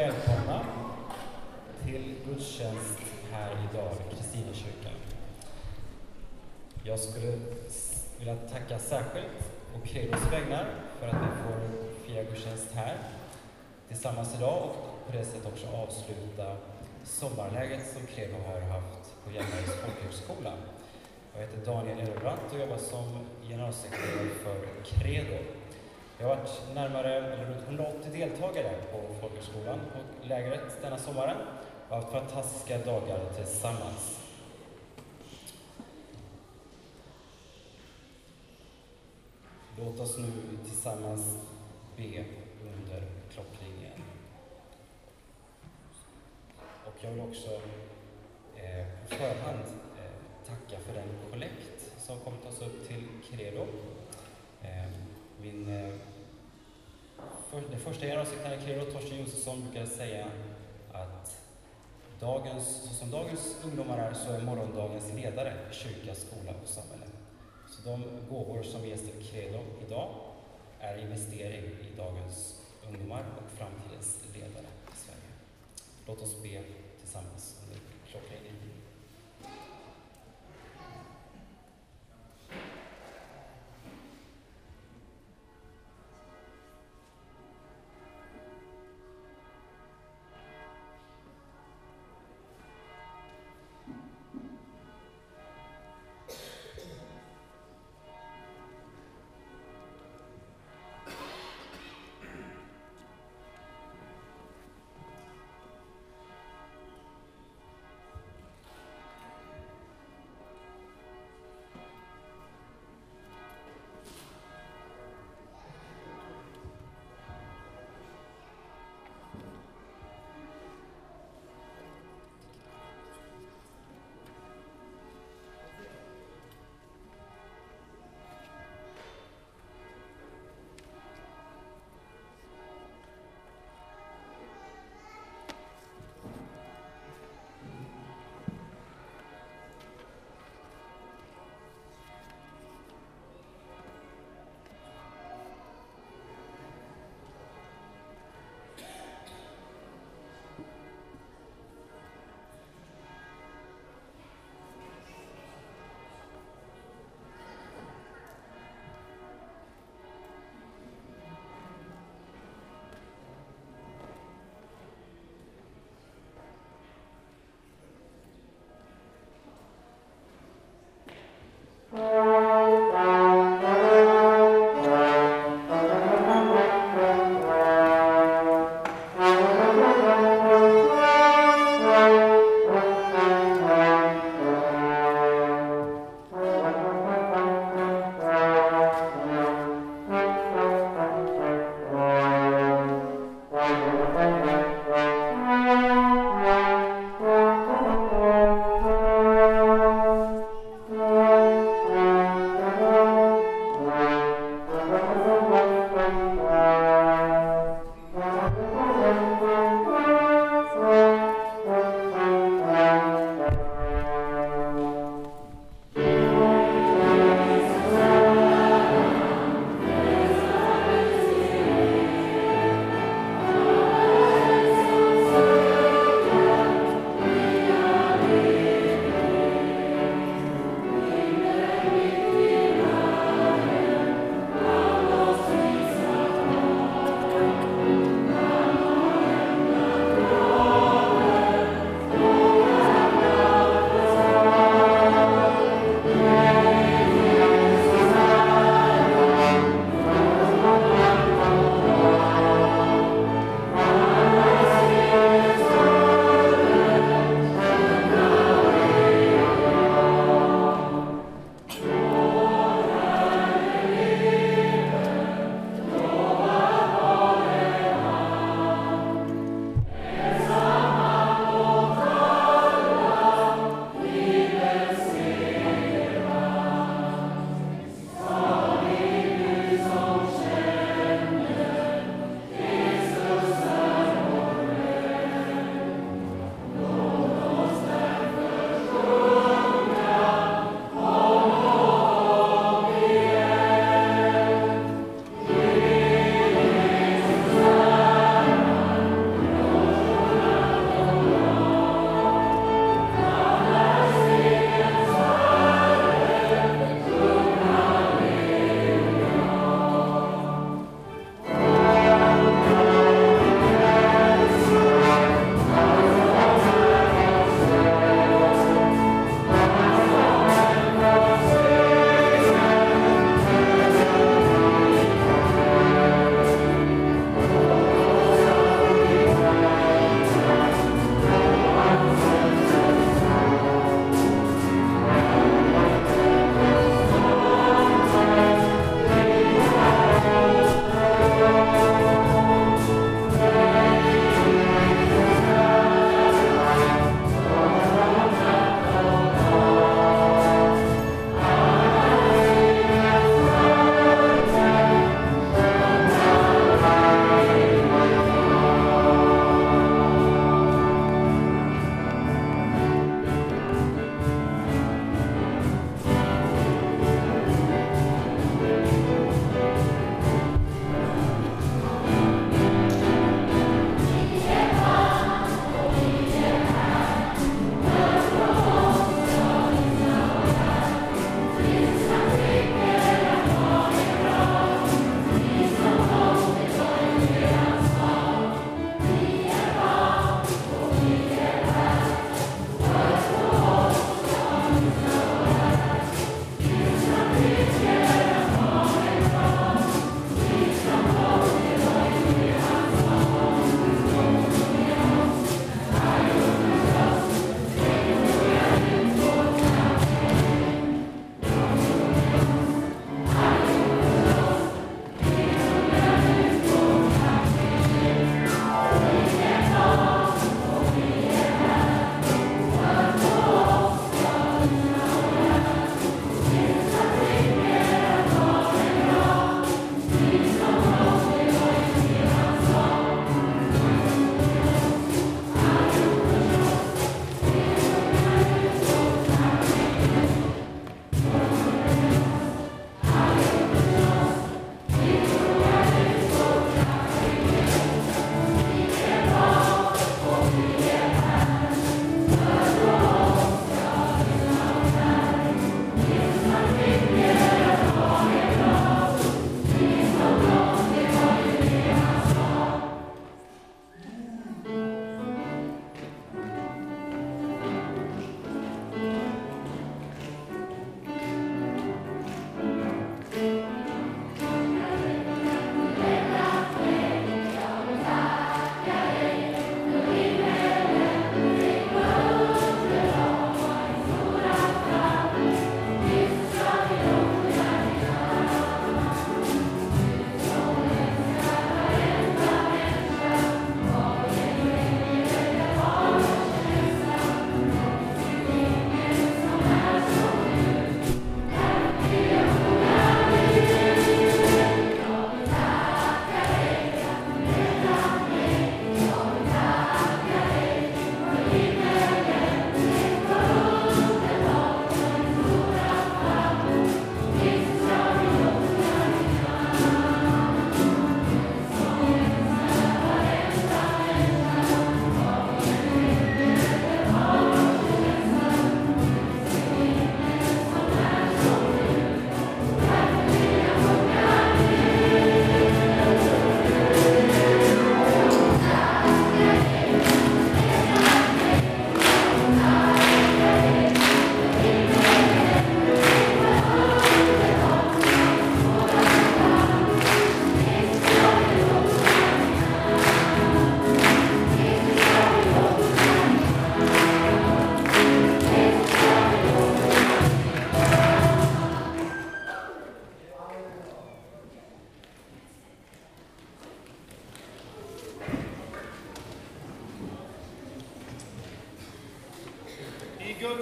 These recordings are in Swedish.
välkomna till gudstjänst här idag i Kristinekyrkan. Jag skulle vilja tacka särskilt och Credos vägnar för att vi får fira gudstjänst här tillsammans idag och på det sättet också avsluta sommarläget som Credo har haft på Hjälmareds folkhögskola. Jag heter Daniel Elbrandt och jobbar som generalsekreterare för Credo. Det har varit närmare eller runt 180 deltagare på folkhögskolan och lägret denna sommaren och haft fantastiska dagar tillsammans. Låt oss nu tillsammans be under klockringen. Och jag vill också eh, på förhand eh, tacka för den kollekt som kommer tas upp till Credo. Eh, min, eh, för, den första generalsekreteraren i Torsten Josefsson, brukade säga att dagens, så som dagens ungdomar är, så är morgondagens ledare kyrka, skola och samhälle. Så de gåvor som ges till Credo idag är investering i dagens ungdomar och framtidens ledare i Sverige. Låt oss be tillsammans under klockan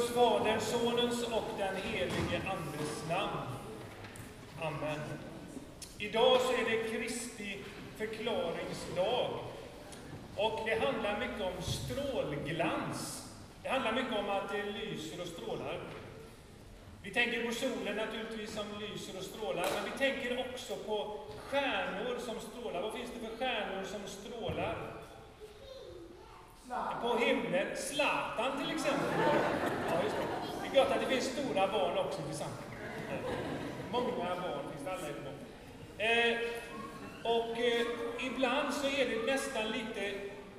Faderns, Sonens och den helige Andes namn. Amen. Idag så är det Kristi förklaringsdag. Och det handlar mycket om strålglans. Det handlar mycket om att det lyser och strålar. Vi tänker på solen naturligtvis som lyser och strålar, men vi tänker också på stjärnor som strålar. Vad finns det för stjärnor som strålar? På himlen. Zlatan till exempel. Ja, just det. det är gott att det finns stora barn också tillsammans. Många barn finns det alla i Eh, och eh, ibland så är det nästan lite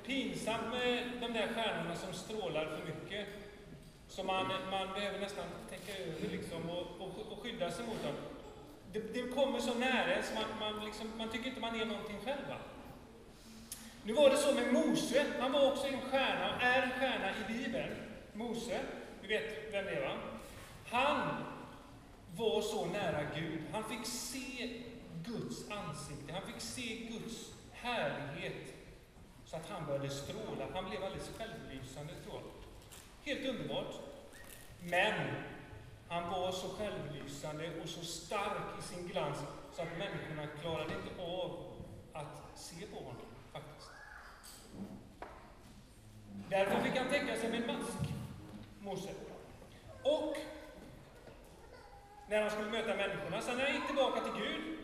pinsamt med de där stjärnorna som strålar för mycket. Så man, man behöver nästan tänka över liksom och, och, och skydda sig mot dem. Det, det kommer så nära så man, man, liksom, man tycker inte man är någonting själv. Va? Nu var det så med Mose, han var också en stjärna, är en stjärna i Bibeln. Mose, vi vet vem det är va? Han var så nära Gud. Han fick se Guds ansikte, han fick se Guds härlighet. Så att han började stråla. Han blev alldeles självlysande, tror jag. Helt underbart. Men han var så självlysande och så stark i sin glans så att människorna klarade inte av att se på honom, faktiskt. Därför fick han täcka sig med en mask, Mose. Och när han skulle möta människorna, sen när han gick tillbaka till Gud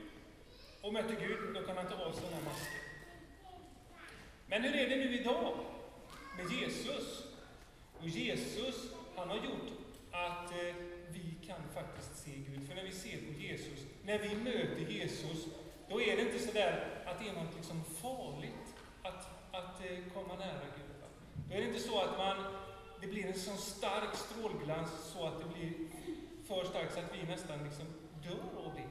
och mötte Gud, då kan han ta av sig den här masken. Men hur är det nu idag med Jesus? Och Jesus, han har gjort att eh, vi kan faktiskt se Gud. För när vi ser på Jesus, när vi möter Jesus, då är det inte sådär att det är något liksom farligt att, att eh, komma nära Gud. Då är det inte så att man, det blir en sån stark strålglans så att det blir för starkt så att vi nästan liksom dör av det.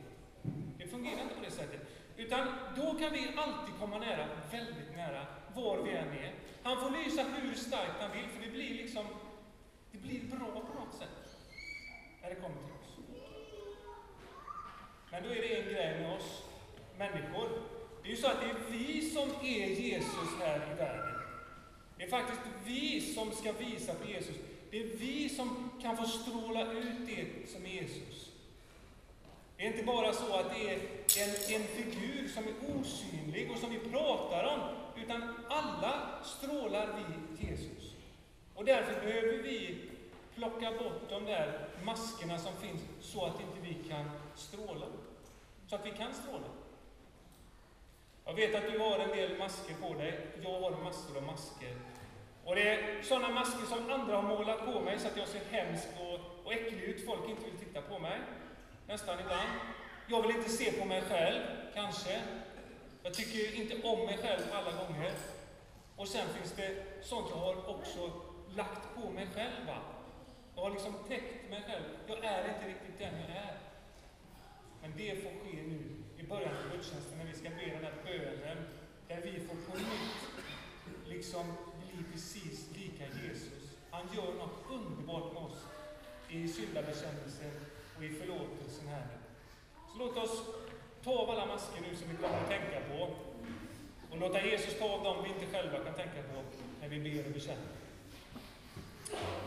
Det fungerar inte på det sättet. Utan då kan vi alltid komma nära, väldigt nära, var vi än är. Han får lysa hur starkt han vill, för det blir liksom, det blir bra på något sätt. När det kommer till oss. Men då är det en grej med oss människor. Det är ju så att det är vi som är Jesus här i världen. Det är faktiskt vi som ska visa på Jesus. Det är vi som kan få stråla ut det som är Jesus. Det är inte bara så att det är en, en figur som är osynlig och som vi pratar om, utan alla strålar vi Jesus. Och därför behöver vi plocka bort de där maskerna som finns så att inte vi kan stråla. Så att vi kan stråla. Jag vet att du har en del masker på dig. Jag har massor av masker. Och det är sådana masker som andra har målat på mig så att jag ser hemsk och, och äcklig ut. Folk inte vill titta på mig nästan ibland. Jag vill inte se på mig själv, kanske. Jag tycker inte om mig själv alla gånger. Och sen finns det sånt jag har också lagt på mig själv. Va? Jag har liksom täckt mig själv. Jag är inte riktigt den jag är. Men det får ske nu i början av gudstjänsten när vi ska be den här bönen. Där vi får på nytt liksom är precis lika Jesus. Han gör något underbart med oss i syndabekännelsen och i förlåtelsen här nu. Så låt oss ta av alla masker nu som vi kommer att tänka på och låta Jesus ta av dem vi inte själva kan tänka på när vi ber och bekänner.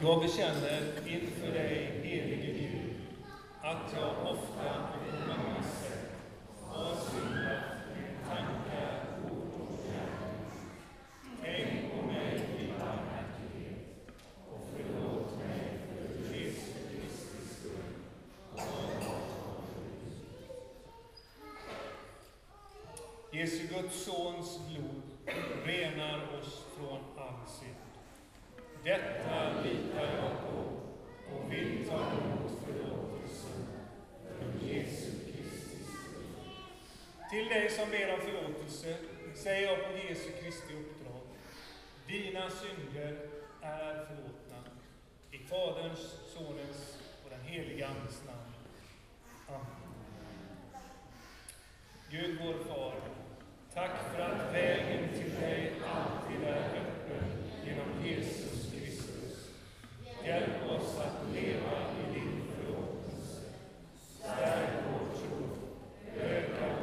Jag bekänner inför dig, helige Gud, att jag ofta och på många sätt har syndat med tankar, ord och gärning. Tänk på mig i barmhärtighet och förlåt mig för Jesu Kristi skull. Jesu Guds Sons blod renar oss från all synd. Detta litar jag på och vill ta emot förlåtelsen för Jesu Kristi. Till dig som ber om förlåtelse säger jag på Jesu Kristi uppdrag. Dina synder är förlåtna. I Faderns, Sonens och den helige Andes namn. Amen. Gud vår Far, tack för att vägen till dig alltid är öppen genom Jesus Kristus. Hjälp oss att leva i din förlåtelse. Stärk vår tro, öka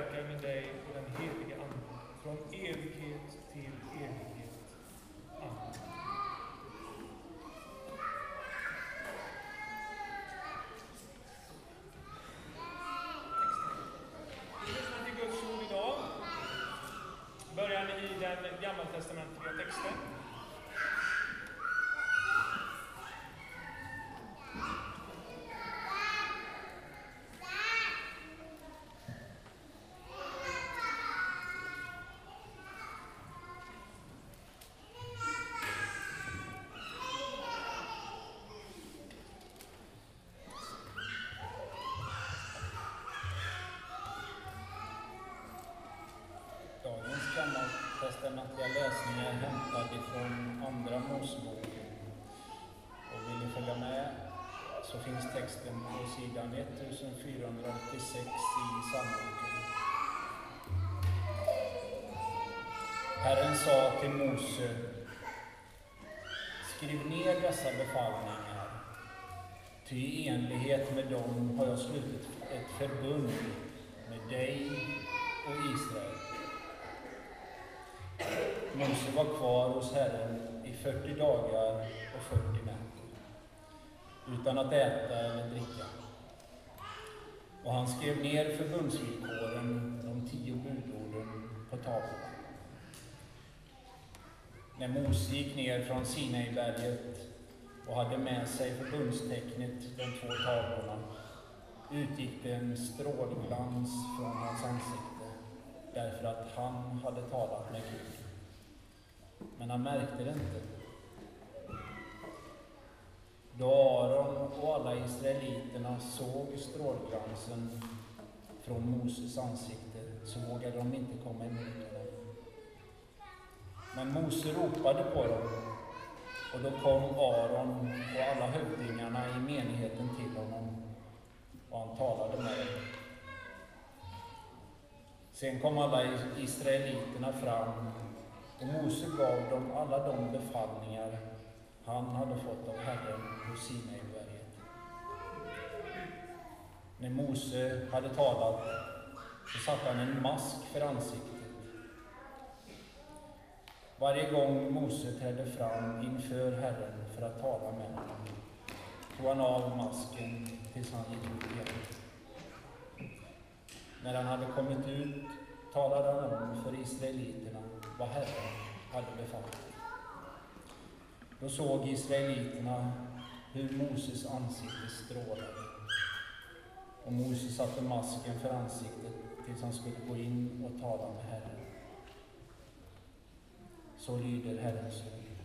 lever och verkar med dig och den helige Ande, från evighet till evighet. Amen. Vi lyssnar till Guds ord idag. Börjar i den gammaltestamentliga texten. Dagens gammaltestamentliga läsning är hämtad ifrån Andra Mosebok. Och vill ni följa med så finns texten på sidan 1486 i psalmboken. Herren sa till Mose, skriv ner dessa befallningar, ty i enlighet med dem har jag slutit ett förbund med dig och Israel. Mose var kvar hos Herren i 40 dagar och 40 utan att äta eller dricka. Och han skrev ner förbundsvillkoren, de tio budorden, på tavlan. När Mose gick ner från Sinaiberget och hade med sig förbundstecknet, de två tavlorna, utgick det en strålglans från hans ansikte, därför att han hade talat med Gud men han märkte det inte. Då Aron och alla israeliterna såg strålglansen från Moses ansikte så vågade de inte komma emot honom. Men Mose ropade på dem och då kom Aron och alla hövdingarna i menigheten till honom och han talade med dem. Sen kom alla israeliterna fram och Mose gav dem alla de befallningar han hade fått av Herren på Sinaiberget. När Mose hade talat så satte han en mask för ansiktet. Varje gång Mose trädde fram inför Herren för att tala med honom tog han av masken tills han gick ut igen. När han hade kommit ut talade han om för israeliterna vad Herren hade befallt. Då såg israeliterna hur Moses ansikte strålade. Och Moses satte masken för ansiktet tills han skulle gå in och tala med Herren. Så lyder Herrens ord.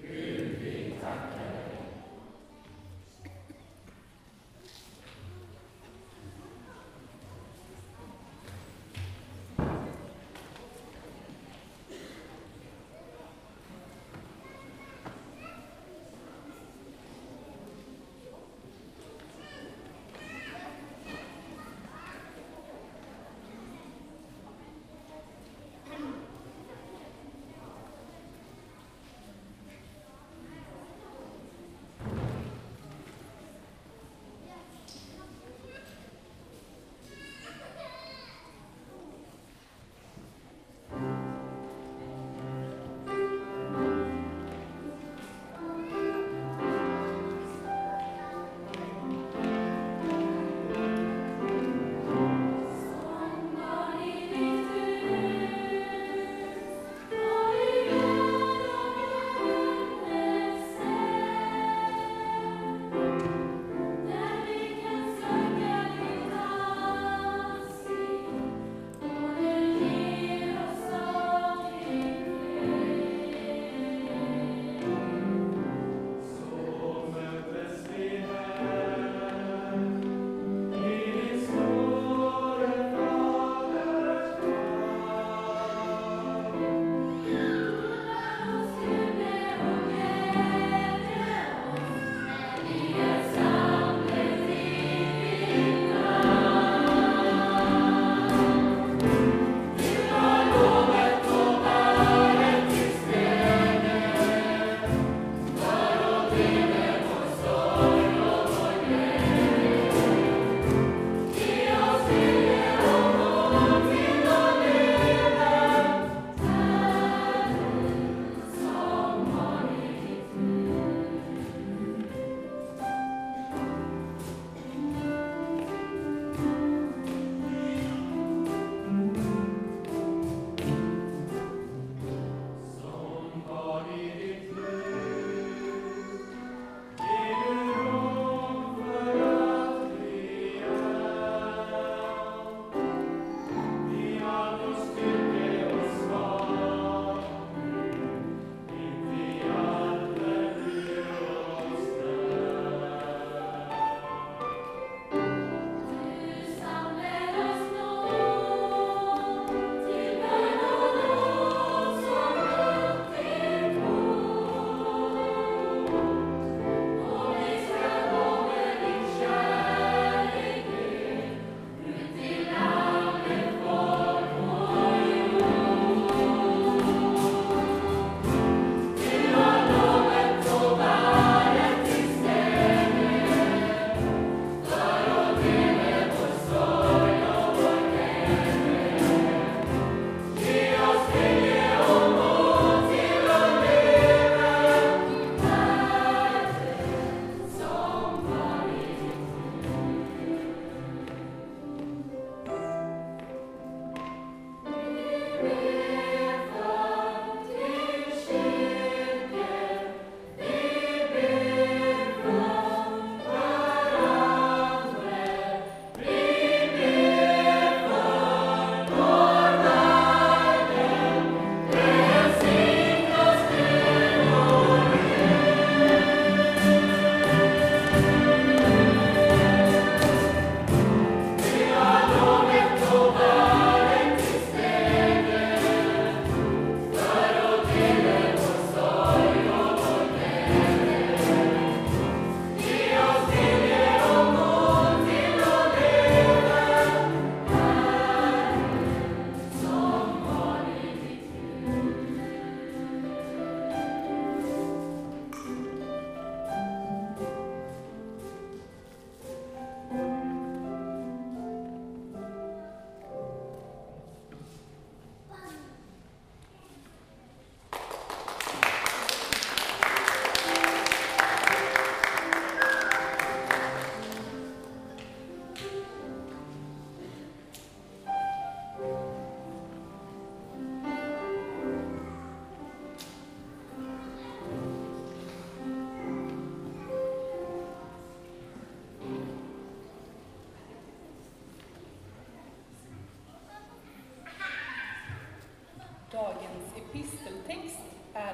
Gud, vi tackar dig.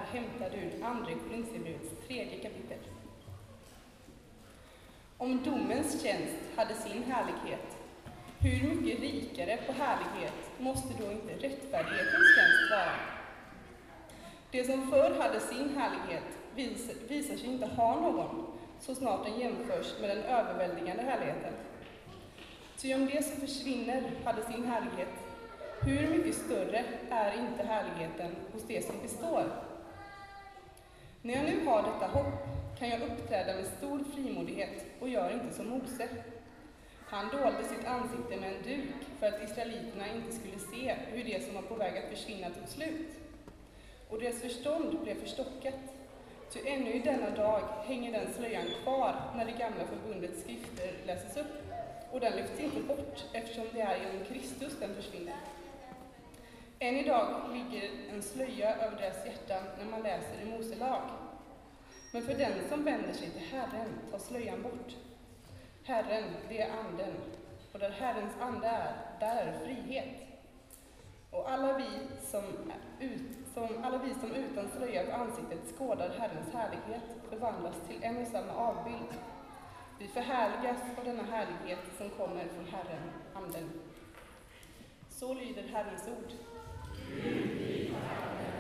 Är hämtad ur Andra Korinthierbrevets tredje kapitel. Om domens tjänst hade sin härlighet, hur mycket rikare på härlighet måste då inte rättfärdighetens tjänst vara? Det som förr hade sin härlighet vis visar sig inte ha någon, så snart den jämförs med den överväldigande härligheten. Ty om det som försvinner hade sin härlighet, hur mycket större är inte härligheten hos det som består? När jag nu har detta hopp kan jag uppträda med stor frimodighet och gör inte som Mose. Han dolde sitt ansikte med en duk för att israeliterna inte skulle se hur det som var på väg att försvinna tog slut. Och deras förstånd blev förstockat. Ty ännu i denna dag hänger den slöjan kvar när det gamla förbundets skrifter läses upp, och den lyfts inte bort eftersom det är genom Kristus den försvinner. Än idag ligger en slöja över deras hjärtan när man läser i Mose lag. Men för den som vänder sig till Herren tas slöjan bort. Herren, det är Anden, och där Herrens ande är, där är frihet. Och alla vi som, ut, som, alla vi som utan slöja på ansiktet skådar Herrens härlighet förvandlas till en och samma avbild. Vi förhärligas av denna härlighet som kommer från Herren, Anden. Så lyder Herrens ord. いい方だ。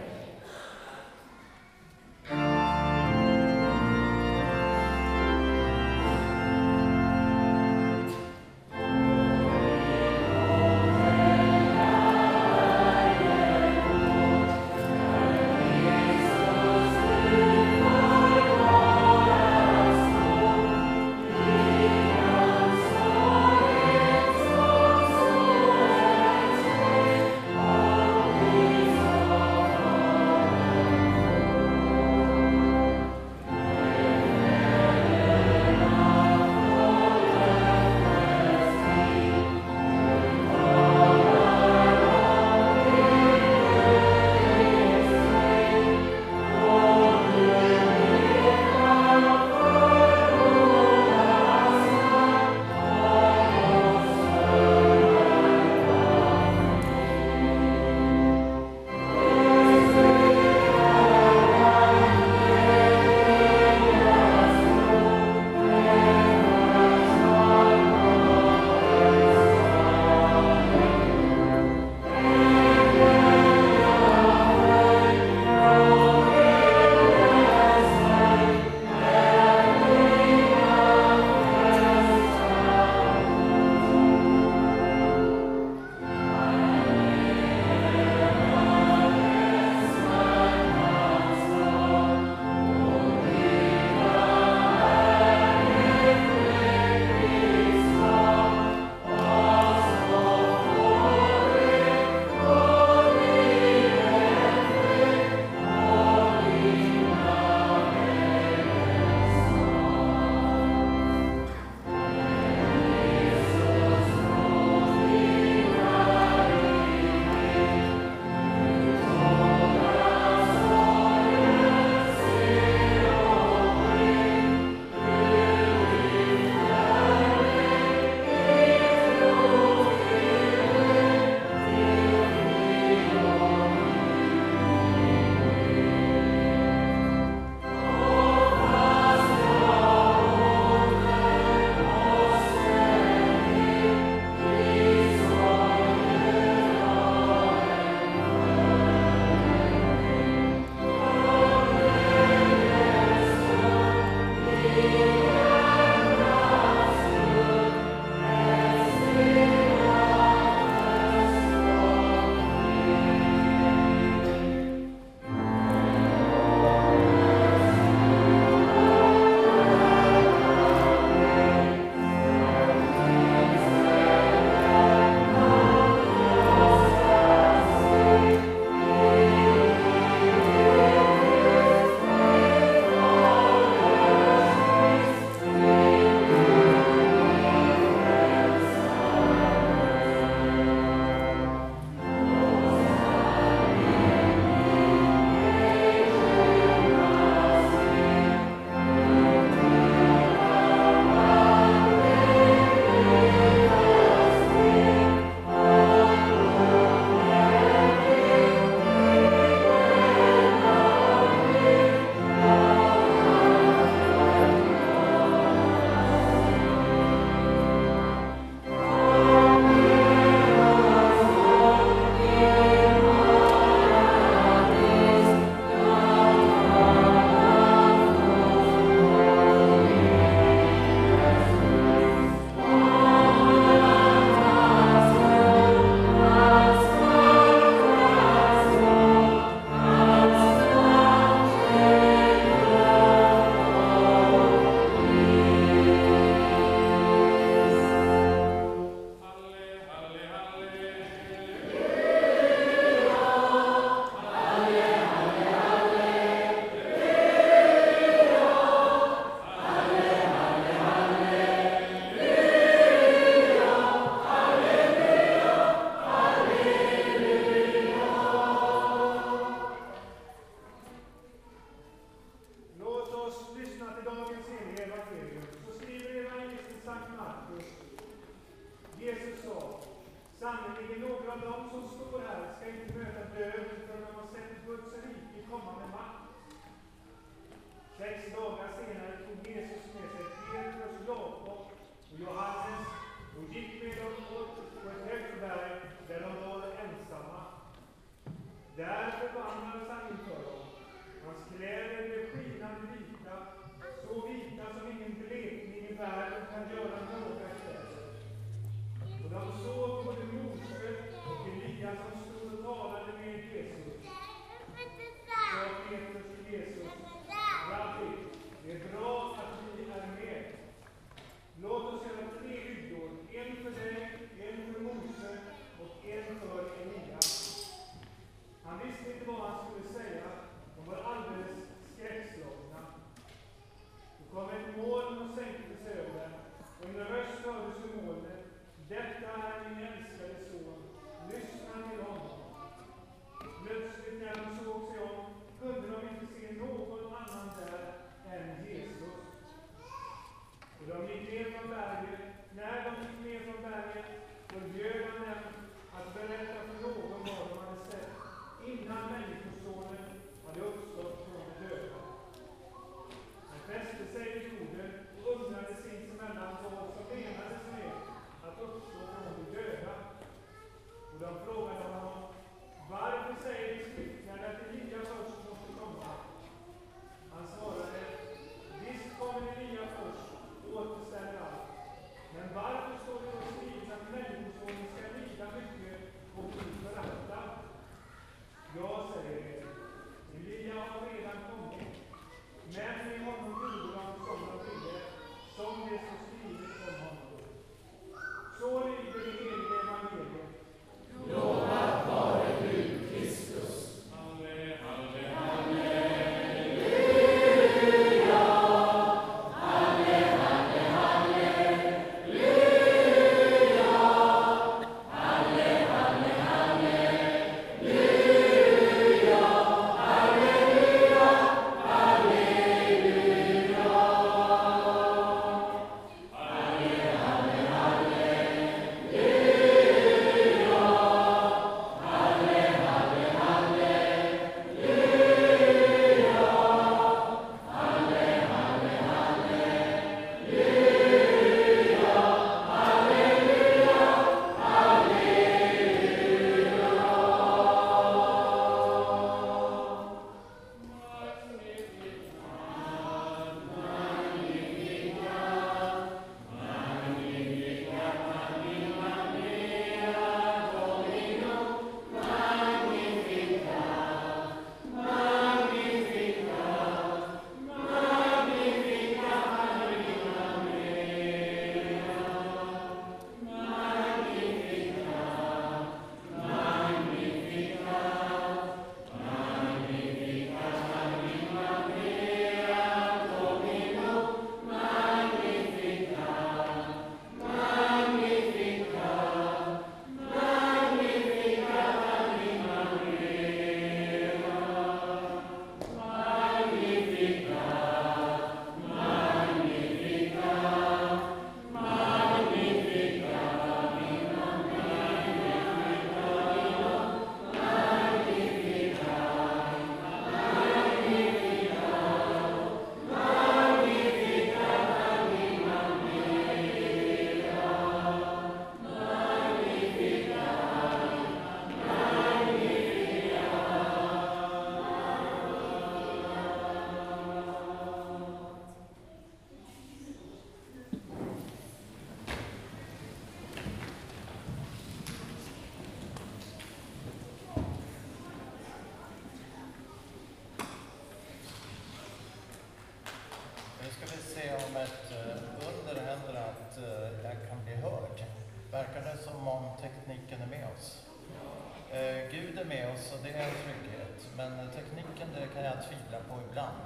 kan jag tvivla på ibland.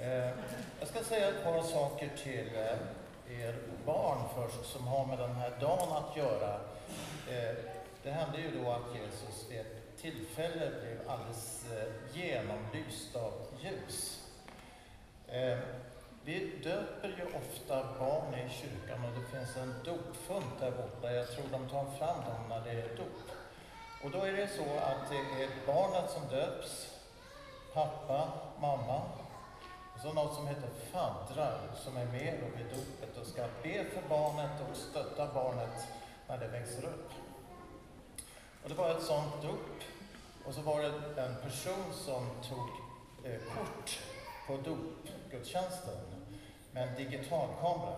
Eh, jag ska säga ett par saker till eh, er barn först, som har med den här dagen att göra. Eh, det hände ju då att Jesus vid ett tillfälle blev alldeles eh, genomlyst av ljus. Eh, vi döper ju ofta barn i kyrkan och det finns en dopfunt där borta. Jag tror de tar fram dem när det är dop. Och då är det så att det är barnet som döps pappa, mamma, och så något som heter faddrar som är med och vid dopet och ska be för barnet och stötta barnet när det växer upp. Och det var ett sånt dop. Och så var det en person som tog eh, kort på dopgudstjänsten med en digitalkamera.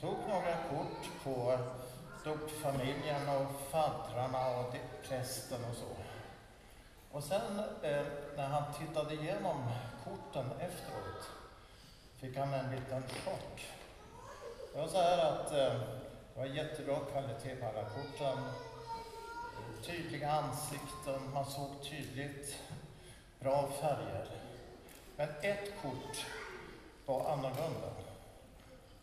Tog några kort på dopfamiljen och faddrarna och prästen och så. Och sen eh, när han tittade igenom korten efteråt fick han en liten chock. Det var så här att eh, det var jättebra kvalitet på alla korten. Tydliga ansikten, man såg tydligt. Bra färger. Men ett kort var annorlunda.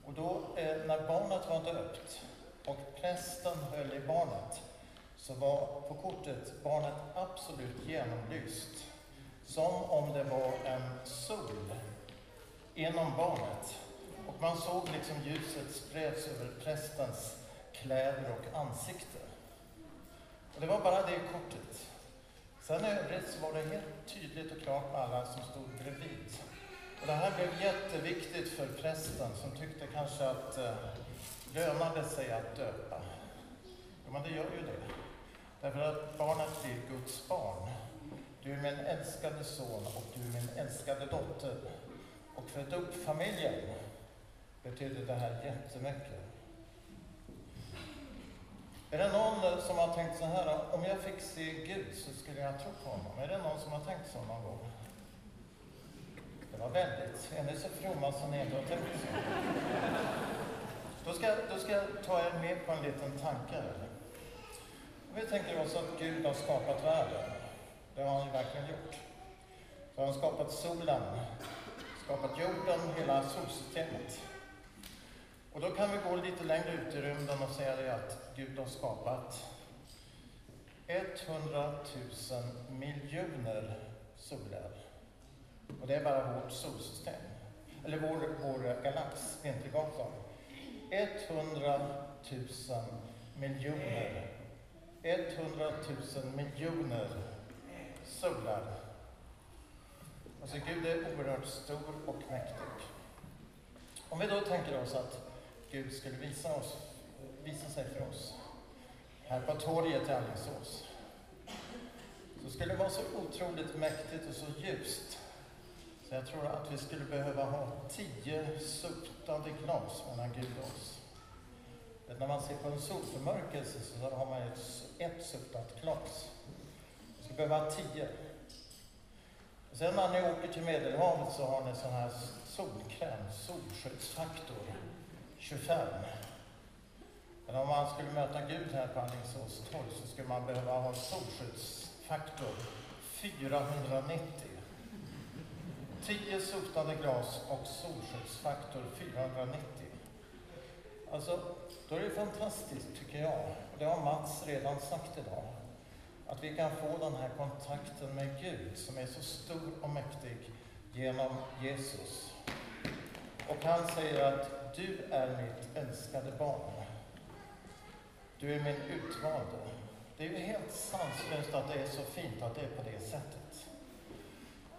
Och då, eh, när barnet var döpt och prästen höll i barnet, så var på kortet barnet absolut genomlyst. Som om det var en sol inom barnet. Och man såg liksom ljuset spreds över prästens kläder och ansikte. Och det var bara det kortet. Sen i övrigt så var det helt tydligt och klart med alla som stod bredvid. Och det här blev jätteviktigt för prästen som tyckte kanske att eh, lönade sig att döpa. Ja, men det gör ju det. Därför att barnet blir Guds barn. Du är min älskade son och du är min älskade dotter. Och för dopfamiljen betyder det här jättemycket. Är det någon som har tänkt så här, om jag fick se Gud så skulle jag tro på honom? Är det någon som har tänkt så någon gång? Det var väldigt. Är ni så fromma som ni inte har tänkt så? Då ska, då ska jag ta er med på en liten tanke. Om vi tänker oss att Gud har skapat världen. Det har han ju verkligen gjort. Så har han skapat solen, skapat jorden, hela solsystemet. Och då kan vi gå lite längre ut i rymden och säga det att Gud har skapat 100 000 miljoner soler. Och det är bara vårt solsystem. Eller vår, vår galax, Vintergatan. 100 000 miljoner. 100 000 miljoner solar. Alltså Gud är oerhört stor och mäktig. Om vi då tänker oss att Gud skulle visa, oss, visa sig för oss här på torget i Alingsås. Så skulle det vara så otroligt mäktigt och så ljust. Så jag tror att vi skulle behöva ha tio suktande glas mellan Gud och oss. Men när man ser på en solförmörkelse så har man ett, ett suktat glas. Man skulle behöva ha tio. Och sen när ni åker till Medelhavet så har ni sån här solkräm, solskyddsfaktor 25. Men om man skulle möta Gud här på Alingsås torg så skulle man behöva ha solskyddsfaktor 490. 10 sotade glas och solskyddsfaktor 490. Alltså, då är det fantastiskt tycker jag, och det har Mats redan sagt idag, att vi kan få den här kontakten med Gud som är så stor och mäktig genom Jesus. Och han säger att du är mitt älskade barn. Du är min utvalde. Det är ju helt sanslöst att det är så fint att det är på det sättet.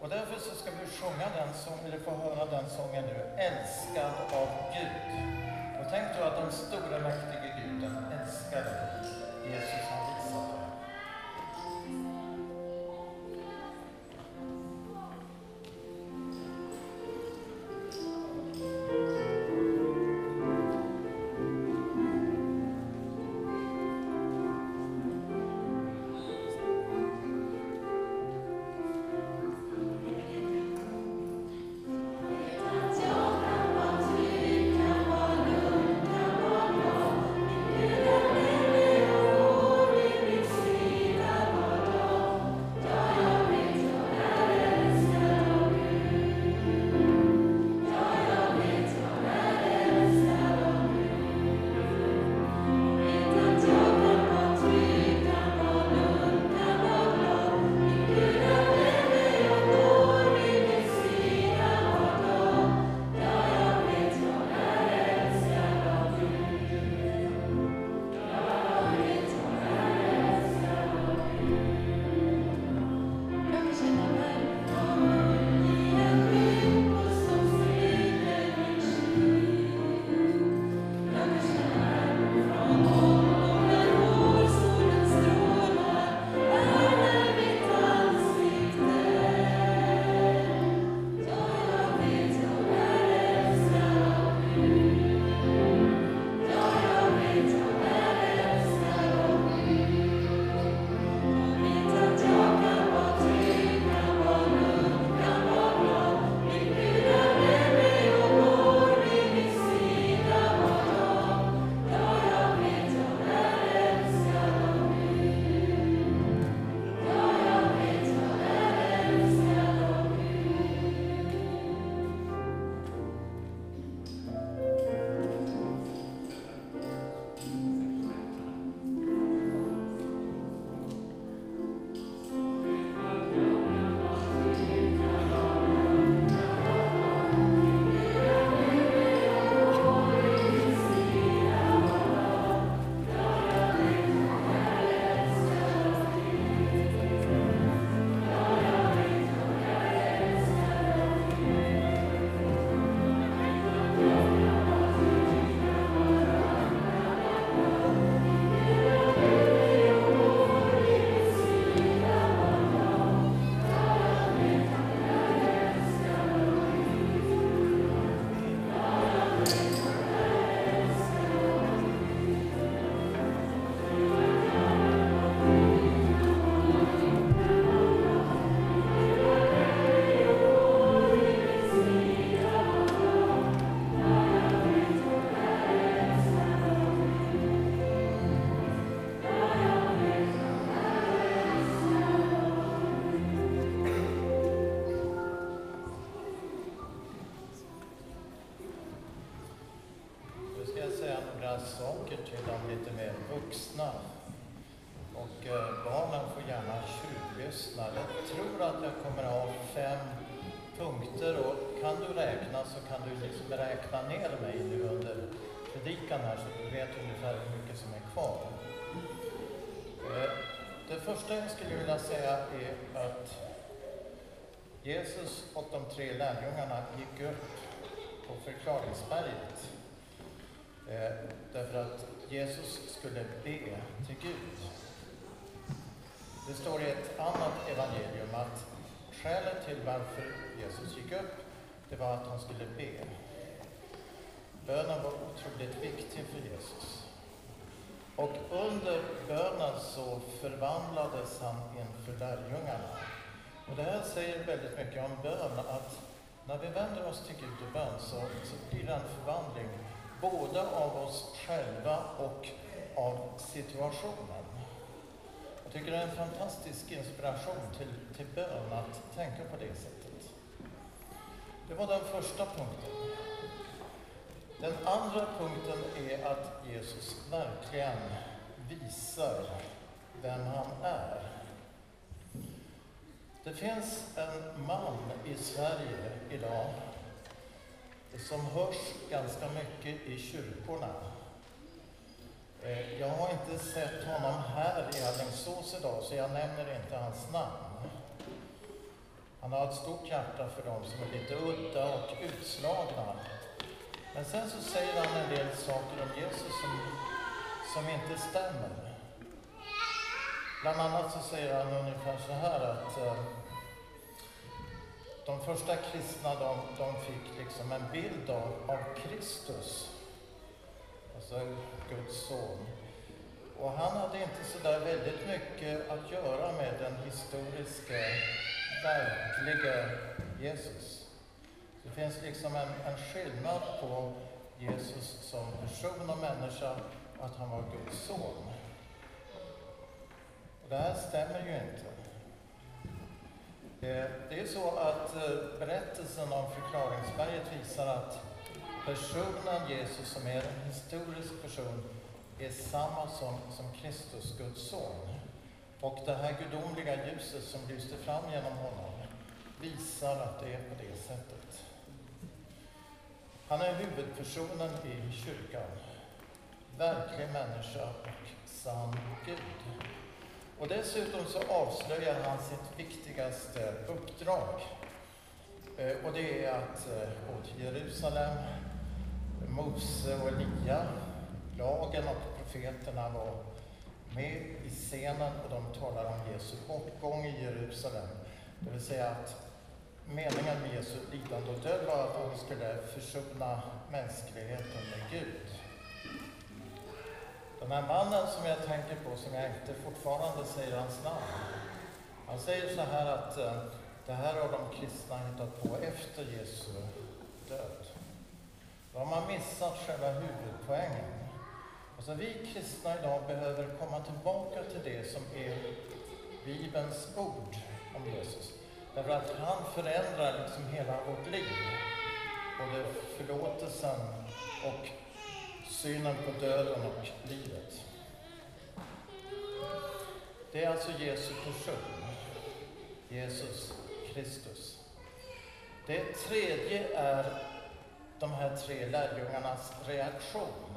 Och därför så ska vi sjunga den sången, eller få höra den sången nu, Älskad av Gud. Och tänk då att de stora mäktiga saker till de lite mer vuxna. Och eh, barnen får gärna tjuvlyssna. Jag tror att jag kommer att ha fem punkter och kan du räkna så kan du liksom räkna ner mig nu under predikan här så du vet ungefär hur mycket som är kvar. Eh, det första jag skulle vilja säga är att Jesus och de tre lärjungarna gick upp på förklaringsberget eh, därför att Jesus skulle be till Gud. Det står i ett annat evangelium att skälet till varför Jesus gick upp, det var att han skulle be. Bönen var otroligt viktig för Jesus. Och under bönen så förvandlades han inför lärjungarna. Och det här säger väldigt mycket om bön, att när vi vänder oss till Gud i bön så, så blir det en förvandling både av oss själva och av situationen. Jag tycker det är en fantastisk inspiration till, till bön att tänka på det sättet. Det var den första punkten. Den andra punkten är att Jesus verkligen visar vem han är. Det finns en man i Sverige idag som hörs ganska mycket i kyrkorna. Eh, jag har inte sett honom här i Alingsås idag, så jag nämner inte hans namn. Han har ett stort hjärta för dem som är lite udda och utslagna. Men sen så säger han en del saker om Jesus som, som inte stämmer. Bland annat så säger han ungefär så här att eh, de första kristna de, de fick liksom en bild av, av Kristus, alltså Guds son. Och han hade inte så där väldigt mycket att göra med den historiska, verkliga Jesus. Det finns liksom en, en skillnad på Jesus som person och människa och att han var Guds son. Och det här stämmer ju inte. Eh, det är så att eh, berättelsen om förklaringsberget visar att personen Jesus, som är en historisk person, är samma som, som Kristus, Guds son. Och det här gudomliga ljuset som lyste fram genom honom visar att det är på det sättet. Han är huvudpersonen i kyrkan. Verklig människa och sann Gud. Och dessutom så avslöjar han sitt viktigaste uppdrag. Eh, och det är att eh, gå till Jerusalem, Mose och Elia, lagen och profeterna var med i scenen och de talar om Jesu bortgång i Jerusalem. Det vill säga att meningen med Jesu lidande och död var att han skulle försona mänskligheten med Gud. Den här mannen som jag tänker på, som jag inte fortfarande säger hans namn, han säger så här att eh, det här har de kristna hittat på efter Jesu död. Då har man missat själva huvudpoängen. Alltså vi kristna idag behöver komma tillbaka till det som är Bibelns ord om Jesus. Därför att han förändrar liksom hela vårt liv. Både förlåtelsen och synen på döden och livet. Det är alltså Jesu person, Jesus Kristus. Det tredje är de här tre lärjungarnas reaktion.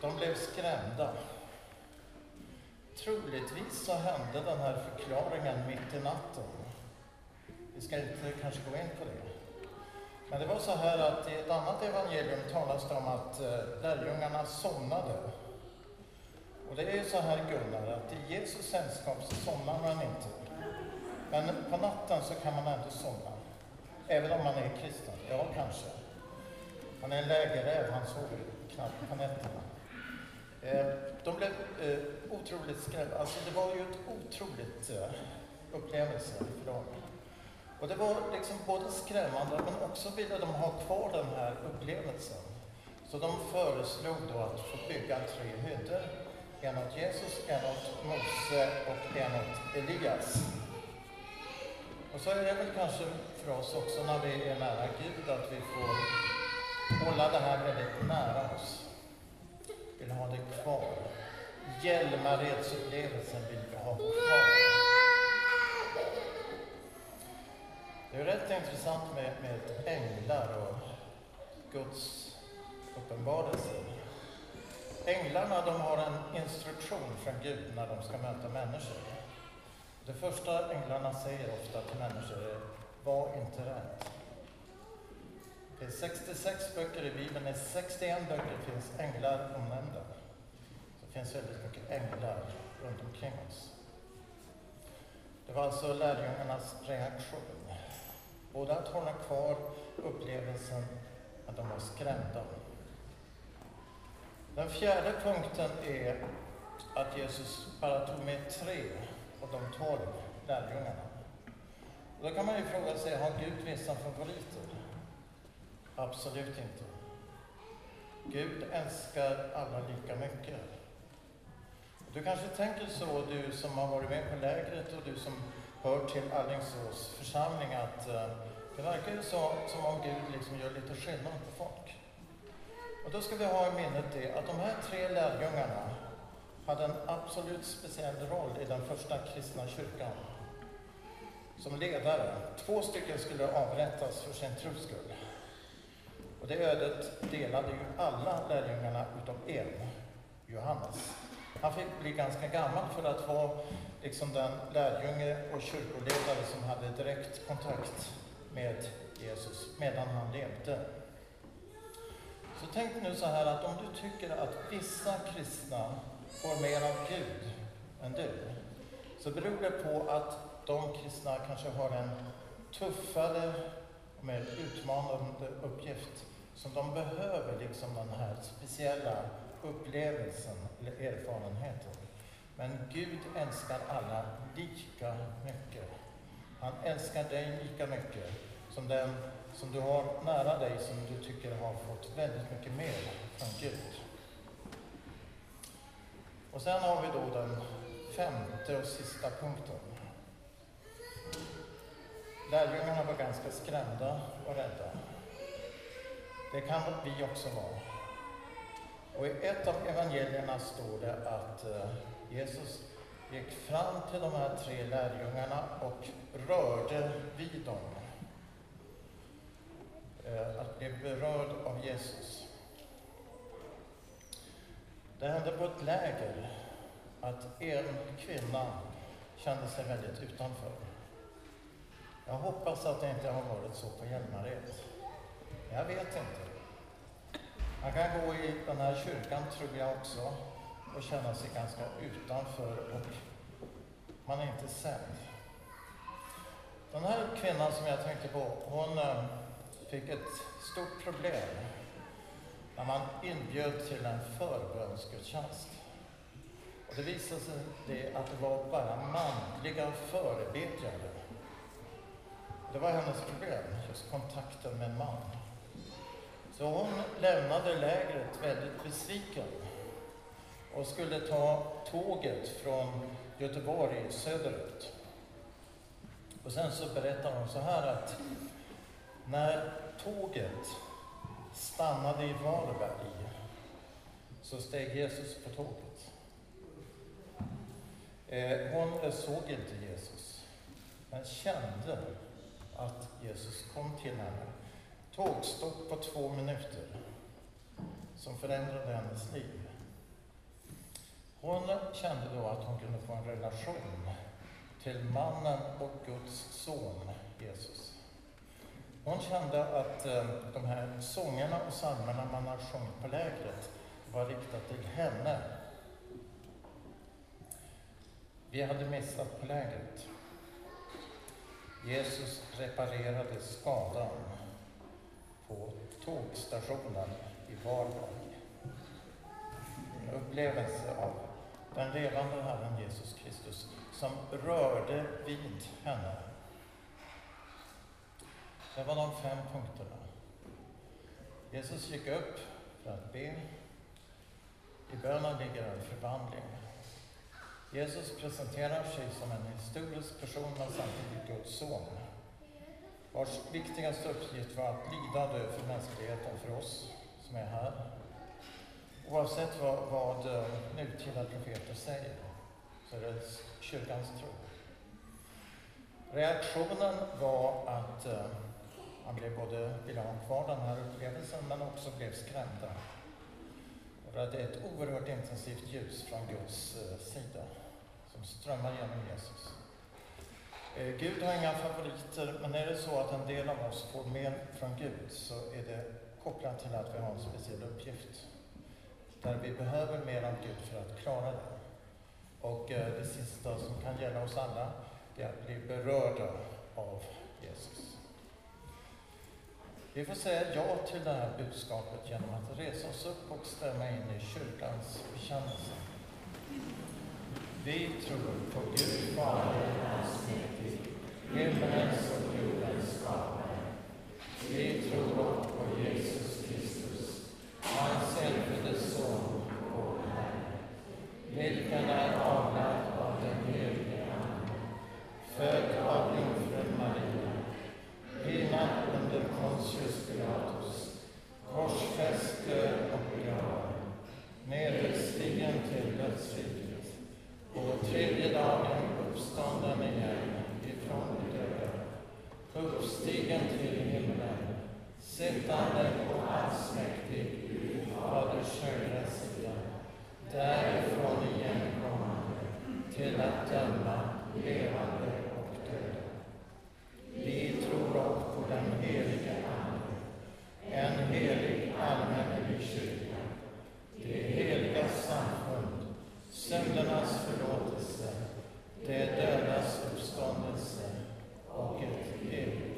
De blev skrämda. Troligtvis så hände den här förklaringen mitt i natten. Vi ska inte kanske gå in på det. Men det var så här att i ett annat evangelium talas det om att eh, lärjungarna somnade. Och det är ju så här Gunnar, att i Jesus sällskap så somnar man inte. Men på natten så kan man ändå somna. Även om man är kristen. Ja, kanske. Han är en lägerräv, han sover knappt på nätterna. Eh, de blev eh, otroligt skrämda. Alltså det var ju ett otroligt upplevelse för dem. Och det var liksom både skrämmande men också ville de ha kvar den här upplevelsen. Så de föreslog då att få bygga tre hyddor. En åt Jesus, en åt Mose och en åt Elias. Och så är det väl kanske för oss också när vi är nära Gud att vi får hålla det här väldigt nära oss. vill ha det kvar. Hjälmaredsupplevelsen vill vi ha kvar. Det är rätt intressant med, med änglar och Guds uppenbarelse Änglarna de har en instruktion från Gud när de ska möta människor. Det första änglarna säger ofta till människor är var inte rädd. Det är 66 böcker i Bibeln, i 61 böcker finns änglar omnämnda. Det finns väldigt mycket änglar runt omkring oss. Det var alltså lärjungarnas reaktion. Både att hålla kvar upplevelsen att de var skrämda. Den fjärde punkten är att Jesus bara tog med tre av de tolv lärjungarna. Och då kan man ju fråga sig, har Gud vissa favoriter? Absolut inte. Gud älskar alla lika mycket. Du kanske tänker så, du som har varit med på lägret och du som hör till Alingsås församling, att eh, det verkar ju så, som om Gud liksom gör lite skillnad på folk. Och då ska vi ha i minnet det att de här tre lärjungarna hade en absolut speciell roll i den första kristna kyrkan. Som ledare. Två stycken skulle avrättas för sin tros skull. Och det ödet delade ju alla lärjungarna utom en, Johannes. Han fick bli ganska gammal för att vara liksom den lärjunge och kyrkoledare som hade direkt kontakt med Jesus medan han levde. Så tänk nu så här att om du tycker att vissa kristna får mer av Gud än du, så beror det på att de kristna kanske har en tuffare och mer utmanande uppgift som de behöver liksom den här speciella upplevelsen eller erfarenheten. Men Gud älskar alla lika mycket. Han älskar dig lika mycket som den som du har nära dig som du tycker har fått väldigt mycket mer från Gud. Och sen har vi då den femte och sista punkten. Lärjungarna var ganska skrämda och rädda. Det kan vi också vara. Och i ett av evangelierna står det att eh, Jesus gick fram till de här tre lärjungarna och rörde vid dem. Eh, att bli berörd av Jesus. Det hände på ett läger att en kvinna kände sig väldigt utanför. Jag hoppas att det inte har varit så på Hjälmared. Jag vet inte. Man kan gå i den här kyrkan, tror jag också, och känna sig ganska utanför och man är inte sedd. Den här kvinnan som jag tänkte på, hon eh, fick ett stort problem när man inbjöd till en förbönsgudstjänst. Och det visade sig det att det var bara manliga förebedjare. Det var hennes problem, just kontakten med en man. Så hon lämnade lägret väldigt besviken och skulle ta tåget från Göteborg söderut. Och sen så berättar hon så här att när tåget stannade i Varberg så steg Jesus på tåget. Eh, hon såg inte Jesus, men kände att Jesus kom till henne. Tågstopp på två minuter som förändrade hennes liv. Hon kände då att hon kunde få en relation till mannen och Guds son Jesus. Hon kände att eh, de här sångerna och psalmerna man har sjungit på lägret var riktat till henne. Vi hade missat på lägret. Jesus reparerade skadan tågstationen i Varberg. En upplevelse av den levande Herren Jesus Kristus som rörde vid henne. Det var de fem punkterna. Jesus gick upp för att be. I bönen ligger en förvandling. Jesus presenterar sig som en historisk person men samtidigt Guds son vars viktigaste uppgift var att lida och dö för mänskligheten, för oss som är här. Oavsett vad, vad eh, nutida profeter säger så är det kyrkans tro. Reaktionen var att eh, han blev både ville ha kvar den här upplevelsen men också blev skrämda. Och det är ett oerhört intensivt ljus från Guds eh, sida som strömmar genom Jesus. Eh, Gud har inga favoriter, men är det så att en del av oss får mer från Gud så är det kopplat till att vi har en speciell uppgift. Där vi behöver mer av Gud för att klara den. Och eh, det sista som kan gälla oss alla, det är att bli berörda av Jesus. Vi får säga ja till det här budskapet genom att resa oss upp och stämma in i kyrkans bekännelse. Vi tror på Gud Fader allsmäktig, himmelens och jordens skapare. Vi tror också på Jesus Kristus, hans enfödde Son, vår Herre, vilken är avlad av den helige Ande, född av jungfrun Maria, pinad under Pontius Pilatus, korsfäst, död och begraven, nedstigen till dödsriket, på tredje dagen uppstånden igen ifrån de döda, uppstigen till himlen, sittande på allsmäktig Gud Faders högra sida, därifrån igenkommande till att döma levande och döda. Vi tror också på den helige Ande, en helig allmänlig kyrka, det heliga samfundet syndernas förlåtelse, det dödas uppståndelse och ett evigt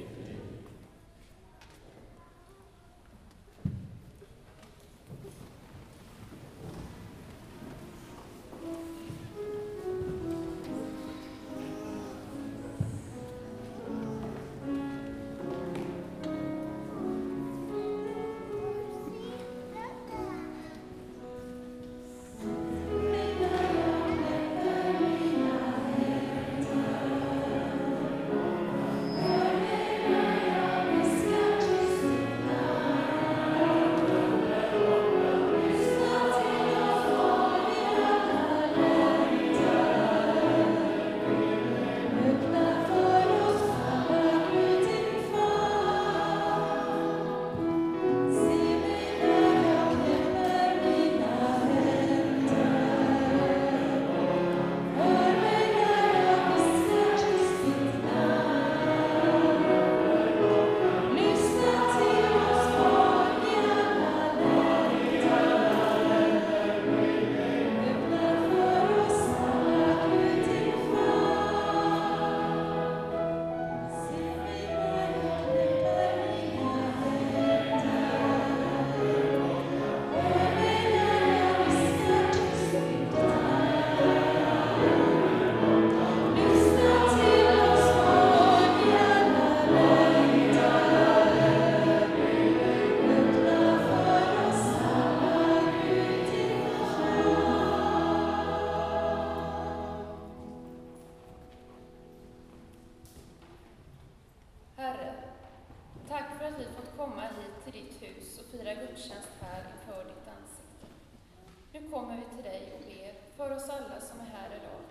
för oss alla som är här idag.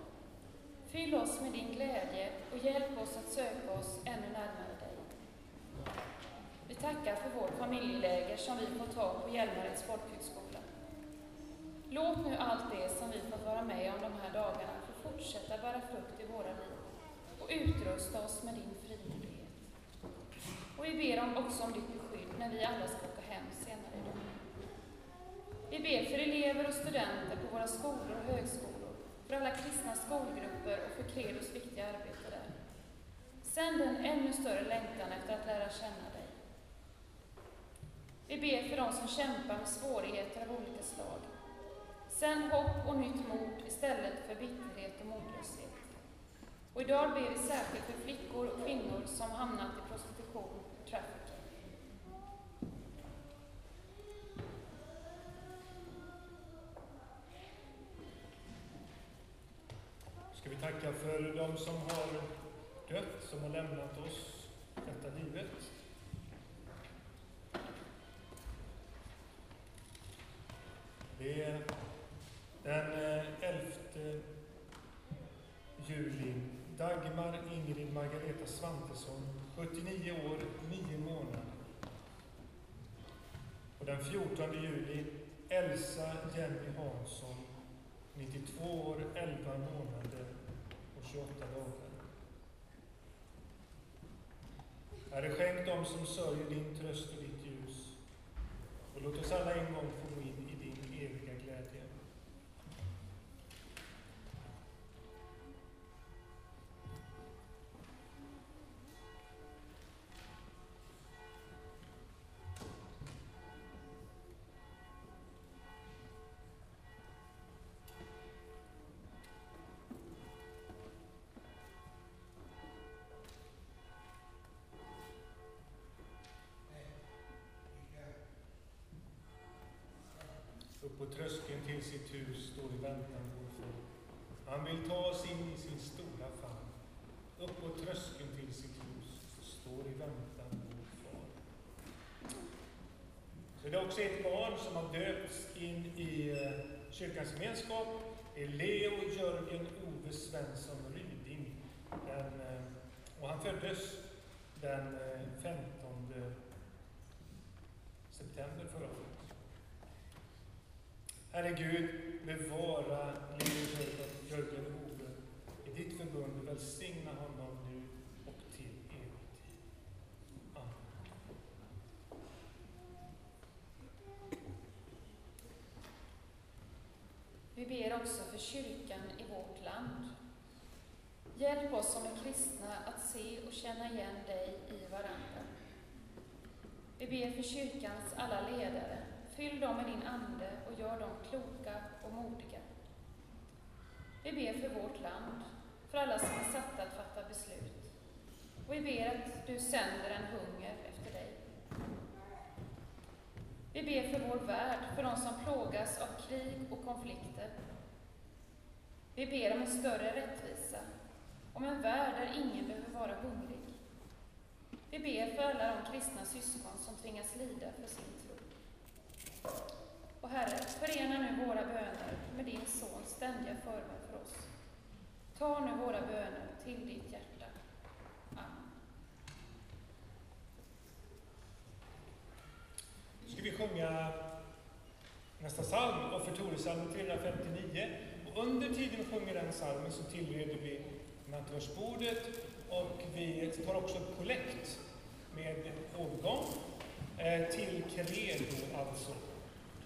Fyll oss med din glädje och hjälp oss att söka oss ännu närmare dig. Vi tackar för vårt familjeläger som vi fått ha på Hjälmareds folkhögskola. Låt nu allt det som vi fått vara med om de här dagarna få fortsätta bära frukt i våra liv och utrusta oss med din frimodighet. Och vi ber om, också om ditt beskydd när vi alla ska vi ber för elever och studenter på våra skolor och högskolor, för alla kristna skolgrupper och för Credos viktiga arbete där. Sänd en ännu större längtan efter att lära känna dig. Vi ber för de som kämpar med svårigheter av olika slag. Sänd hopp och nytt mod istället för bitterhet och modlöshet. Och idag ber vi särskilt för flickor och kvinnor som hamnat i prostitution och trafficking. ska vi tacka för de som har dött, som har lämnat oss detta livet. Det är den eh, 11 juli. Dagmar Ingrid Margareta Svantesson, 79 år, 9 månader. Och den 14 juli Elsa Jenny Hansson, 92 år, 11 månader 28 dagar. Herre, skänk dem som sörjer din tröst och ditt ljus. Och låt oss alla en gång få gå in På tröskeln till sitt hus står i väntan vår far. Han vill ta oss in i sin stora famn. Upp på tröskeln till sitt hus står i väntan vår far. Så det är också ett barn som har döpts in i eh, kyrkans gemenskap. Det är Leo Jörgen Ove Svensson Ryding. Den, eh, och han föddes den eh, 5 Herre Gud, bevara Leo Jörgen Ove i ditt förbund. Välsigna honom nu och till evig tid. Amen. Vi ber också för kyrkan i vårt land. Hjälp oss som är kristna att se och känna igen dig i varandra. Vi ber för kyrkans alla ledare. Fyll dem med din Ande och gör dem kloka och modiga. Vi ber för vårt land, för alla som är satta att fatta beslut. Och vi ber att du sänder en hunger efter dig. Vi ber för vår värld, för de som plågas av krig och konflikter. Vi ber om en större rättvisa, om en värld där ingen behöver vara hungrig. Vi ber för alla de kristna syskon som tvingas lida för sin. Och Herre, förena nu våra böner med din Sons ständiga förbön för oss. Ta nu våra böner till ditt hjärta. Amen. Nu ska vi sjunga nästa psalm, Offertoriesalmen 359. Och under tiden vi sjunger den psalmen så tillreder vi nattvardsbordet och vi tar också kollekt med årgång eh, till credo alltså.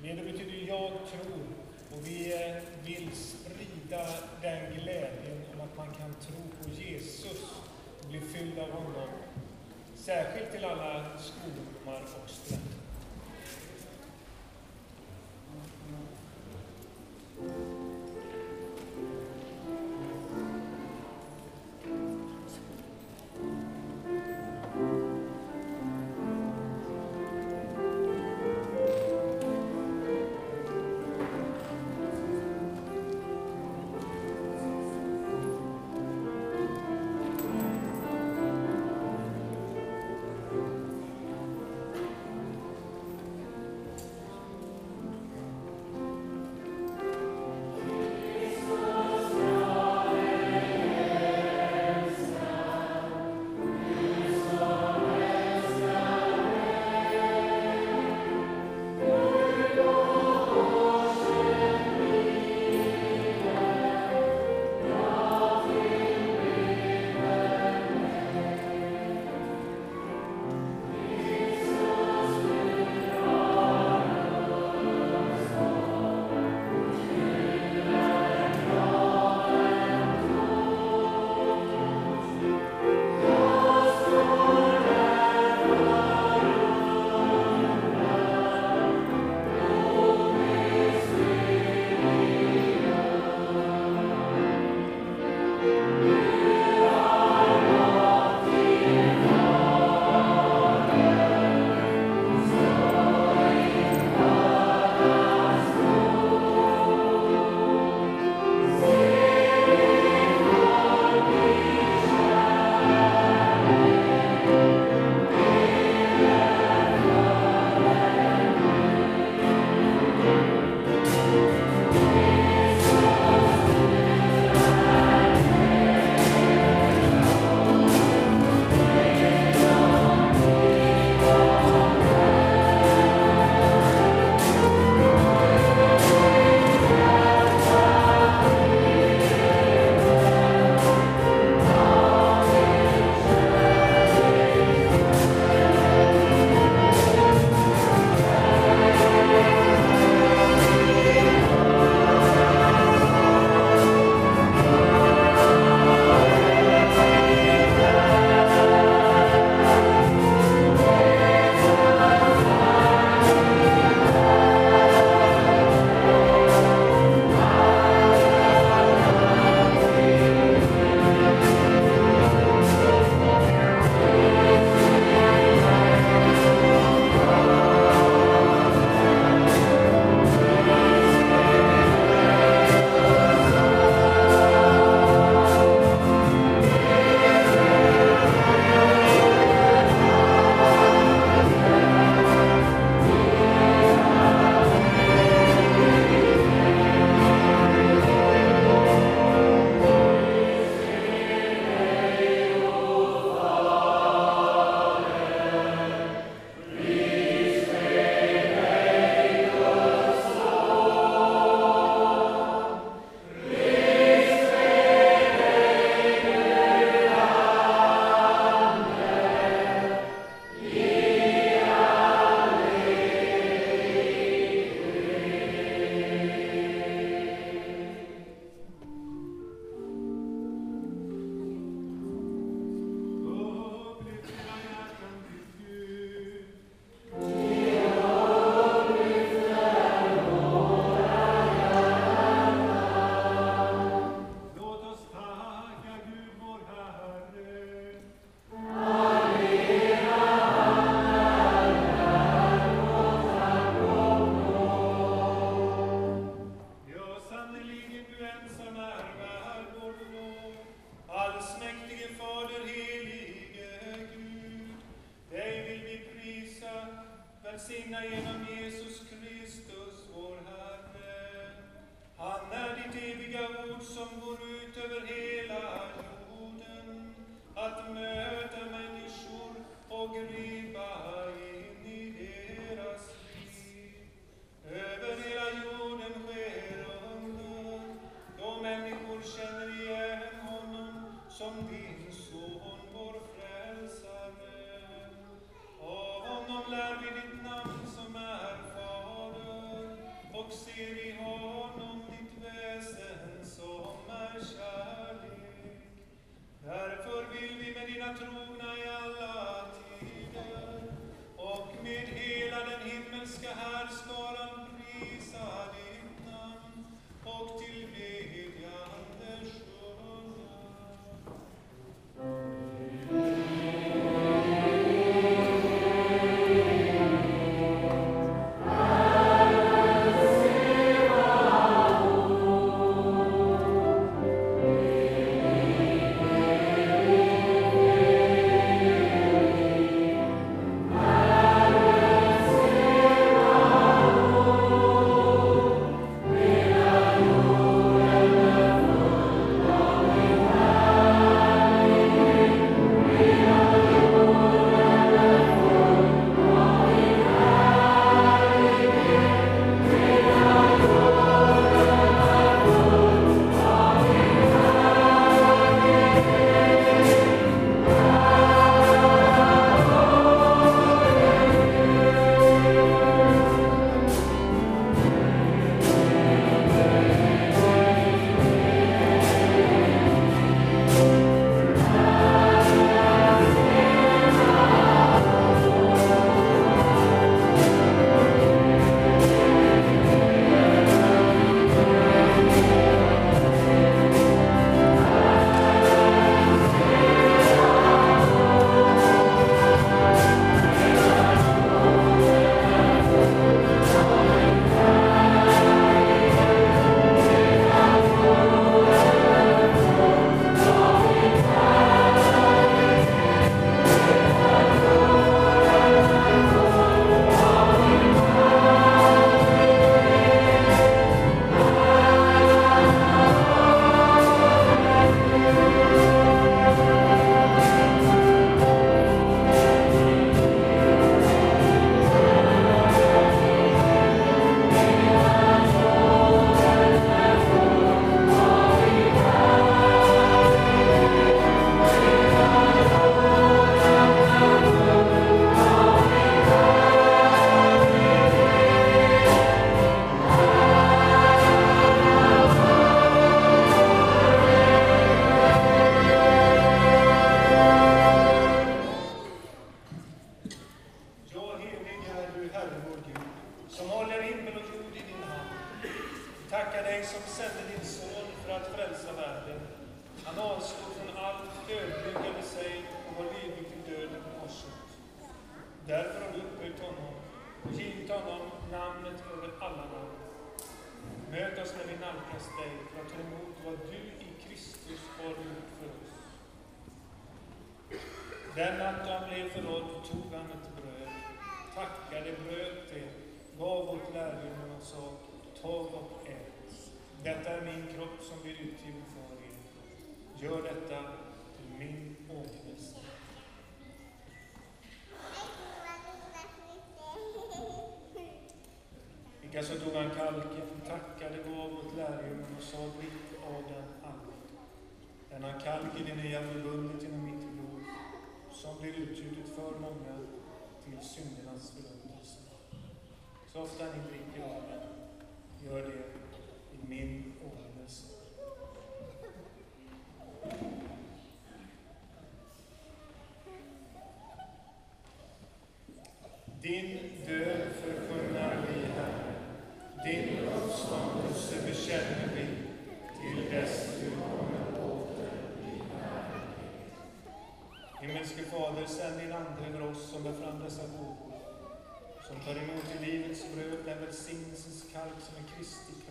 Det betyder jag tror och vi eh, vill sprida den glädjen om att man kan tro på Jesus och bli fylld av honom. Särskilt till alla skolungdomar och studenter. Amen.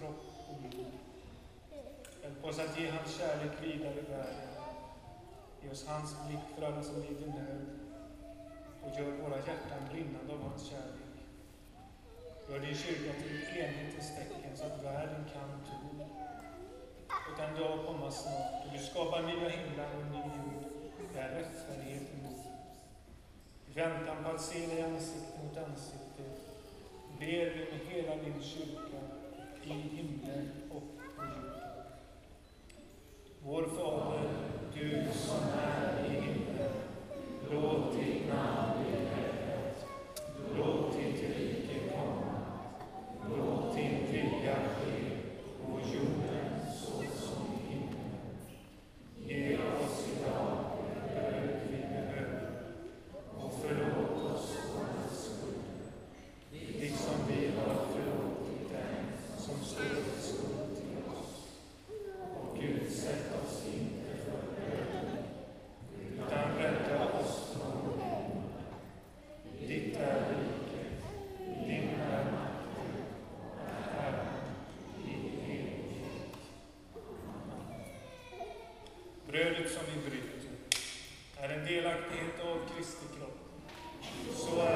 kropp och blod. Hjälp oss att ge hans kärlek vidare i världen. Ge oss hans blick för alla som lider nöd och gör våra hjärtan brinnande av hans kärlek. Gör din kyrka till ett enhetens tecken så att världen kan tro. Och den dag komma snart då du skapar nya himlar och ny jord där rättfärdigheten bor. I väntan på att se dig ansikte mot ansikte ber vi med hela din kyrka i himlen och på jorden. Vår Fader, du som är i himlen, låt ditt namn Brödet som vi bryter är en delaktighet av Kristi kropp. Så är